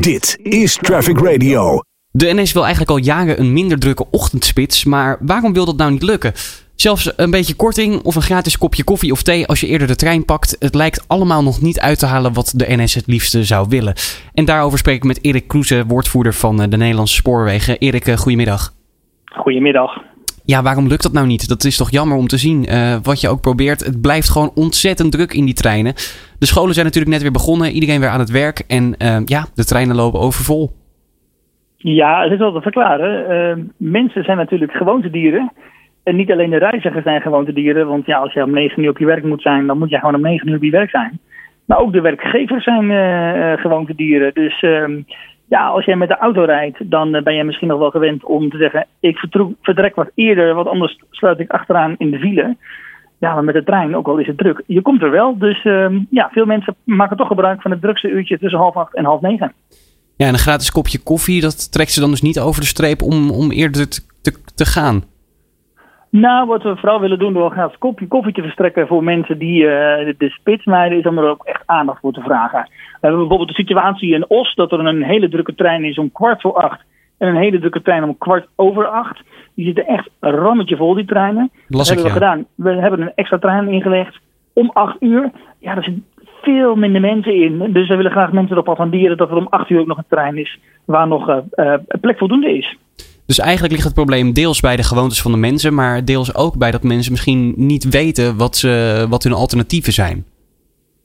Dit is Traffic Radio. De NS wil eigenlijk al jaren een minder drukke ochtendspits, maar waarom wil dat nou niet lukken? Zelfs een beetje korting of een gratis kopje koffie of thee als je eerder de trein pakt. Het lijkt allemaal nog niet uit te halen wat de NS het liefste zou willen. En daarover spreek ik met Erik Kroeze, woordvoerder van eh, de Nederlandse Spoorwegen. Erik, eh, goedemiddag. Goedemiddag. Ja, waarom lukt dat nou niet? Dat is toch jammer om te zien. Uh, wat je ook probeert, het blijft gewoon ontzettend druk in die treinen. De scholen zijn natuurlijk net weer begonnen, iedereen weer aan het werk. En uh, ja, de treinen lopen overvol. Ja, het is wel te verklaren. Uh, mensen zijn natuurlijk gewoontedieren. En niet alleen de reizigers zijn gewoontedieren. Want ja, als je om 9 uur op je werk moet zijn, dan moet je gewoon om 9 uur op je werk zijn. Maar ook de werkgevers zijn gewoontedieren. Dus ehm, ja, als jij met de auto rijdt, dan ben je misschien nog wel gewend om te zeggen: ik vertrek wat eerder, want anders sluit ik achteraan in de file. Ja, maar met de trein, ook al is het druk, je komt er wel. Dus uh, ja, veel mensen maken toch gebruik van het drukste uurtje tussen half acht en half negen. Ja, en een gratis kopje koffie, dat trekt ze dan dus niet over de streep om, om eerder te, te, te gaan? Nou, wat we vooral willen doen door een gratis kopje koffie te verstrekken voor mensen die uh, de spits mijden, is om er ook echt aandacht voor te vragen. We hebben bijvoorbeeld de situatie in Os dat er een hele drukke trein is om kwart voor acht en een hele drukke trein om kwart over acht. Die zitten echt een rammetje vol, die treinen. Las dat hebben we gedaan. We hebben een extra trein ingelegd om acht uur. Ja, er zitten veel minder mensen in. Dus we willen graag mensen erop attenderen dat er om acht uur ook nog een trein is waar nog uh, plek voldoende is. Dus eigenlijk ligt het probleem deels bij de gewoontes van de mensen, maar deels ook bij dat mensen misschien niet weten wat, ze, wat hun alternatieven zijn.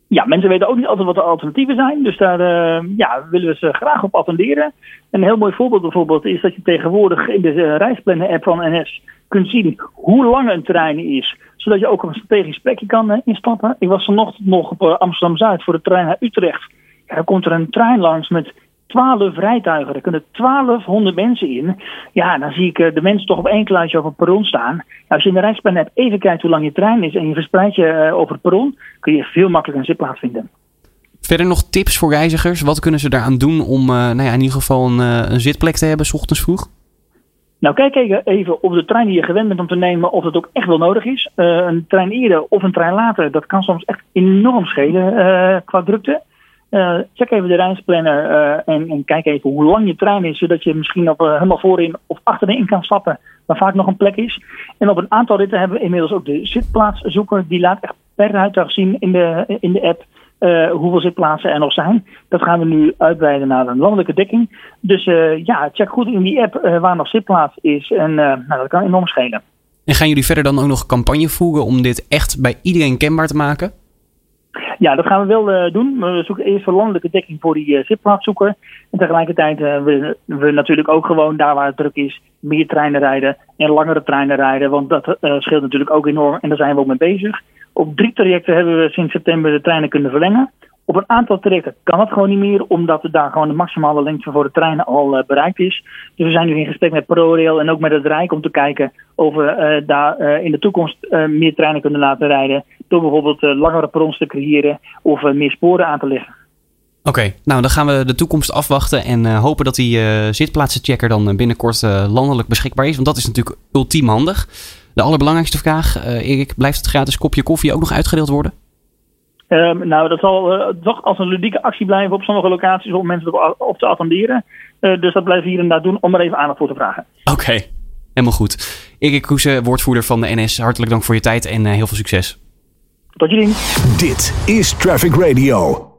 Ja, mensen weten ook niet altijd wat de alternatieven zijn. Dus daar uh, ja, willen we ze graag op attenderen. Een heel mooi voorbeeld bijvoorbeeld is dat je tegenwoordig in de uh, reisplannen-app van NS kunt zien hoe lang een trein is. Zodat je ook een strategisch plekje kan uh, instappen. Ik was vanochtend nog op Amsterdam-Zuid voor de trein naar Utrecht. Ja, komt er een trein langs met 12 rijtuigen. Er kunnen 1200 mensen in. Ja, dan zie ik de mensen toch op één kluitje over het perron staan. Nou, als je in de reisplan hebt even kijkt hoe lang je trein is en je verspreidt je uh, over het perron, kun je veel makkelijker een zitplaats vinden. Verder nog tips voor reizigers? Wat kunnen ze daaraan doen om uh, nou ja, in ieder geval een, uh, een zitplek te hebben, s ochtends vroeg? Nou, kijk even op de trein die je gewend bent om te nemen, of het ook echt wel nodig is. een trein eerder of een trein later, dat kan soms echt enorm schelen qua drukte. Uh, check even de reisplanner uh, en, en, kijk even hoe lang je trein is, zodat je misschien op, uh, helemaal voorin of achterin kan stappen, waar vaak nog een plek is. En op een aantal ritten hebben we inmiddels ook de zitplaatszoeker, die laat echt per rijtuig zien in de, in de app hoeveel zitplaatsen er nog zijn. Dat gaan we nu uitbreiden naar een landelijke dekking. Dus ja, check goed in die app waar nog zitplaats is en nou, dat kan enorm schelen. En gaan jullie verder dan ook nog campagne voeren om dit echt bij iedereen kenbaar te maken? Ja, dat gaan we wel uh, doen. We zoeken eerst voor landelijke dekking voor die uh, zitplaatszoeker. En tegelijkertijd uh, willen we natuurlijk ook gewoon daar waar het druk is, meer treinen rijden en langere treinen rijden. Want dat scheelt natuurlijk ook enorm en daar zijn we ook mee bezig. Op drie trajecten hebben we sinds september de treinen kunnen verlengen. Op een aantal trajecten kan het gewoon niet meer, omdat daar gewoon de maximale lengte voor de treinen al uh, bereikt is. Dus we zijn nu in gesprek met ProRail en ook met het Rijk om te kijken of we uh, daar uh, in de toekomst meer treinen kunnen laten rijden. Door bijvoorbeeld langere perrons te creëren of meer sporen aan te leggen. Oké, nou dan gaan we de toekomst afwachten en hopen dat die zitplaatsenchecker dan binnenkort landelijk beschikbaar is. Want dat is natuurlijk ultiem handig. De allerbelangrijkste vraag, Erik, blijft het gratis kopje koffie ook nog uitgedeeld worden? Um, nou, dat zal uh, toch als een ludieke actie blijven op sommige locaties om mensen op, op te attenderen. Uh, dus dat blijven we hier en daar doen om er even aandacht voor te vragen. Oké, okay. helemaal goed. Erik Kroese, woordvoerder van de NS. Hartelijk dank voor je tijd en uh, heel veel succes. Tot je dienst. Dit is Traffic Radio.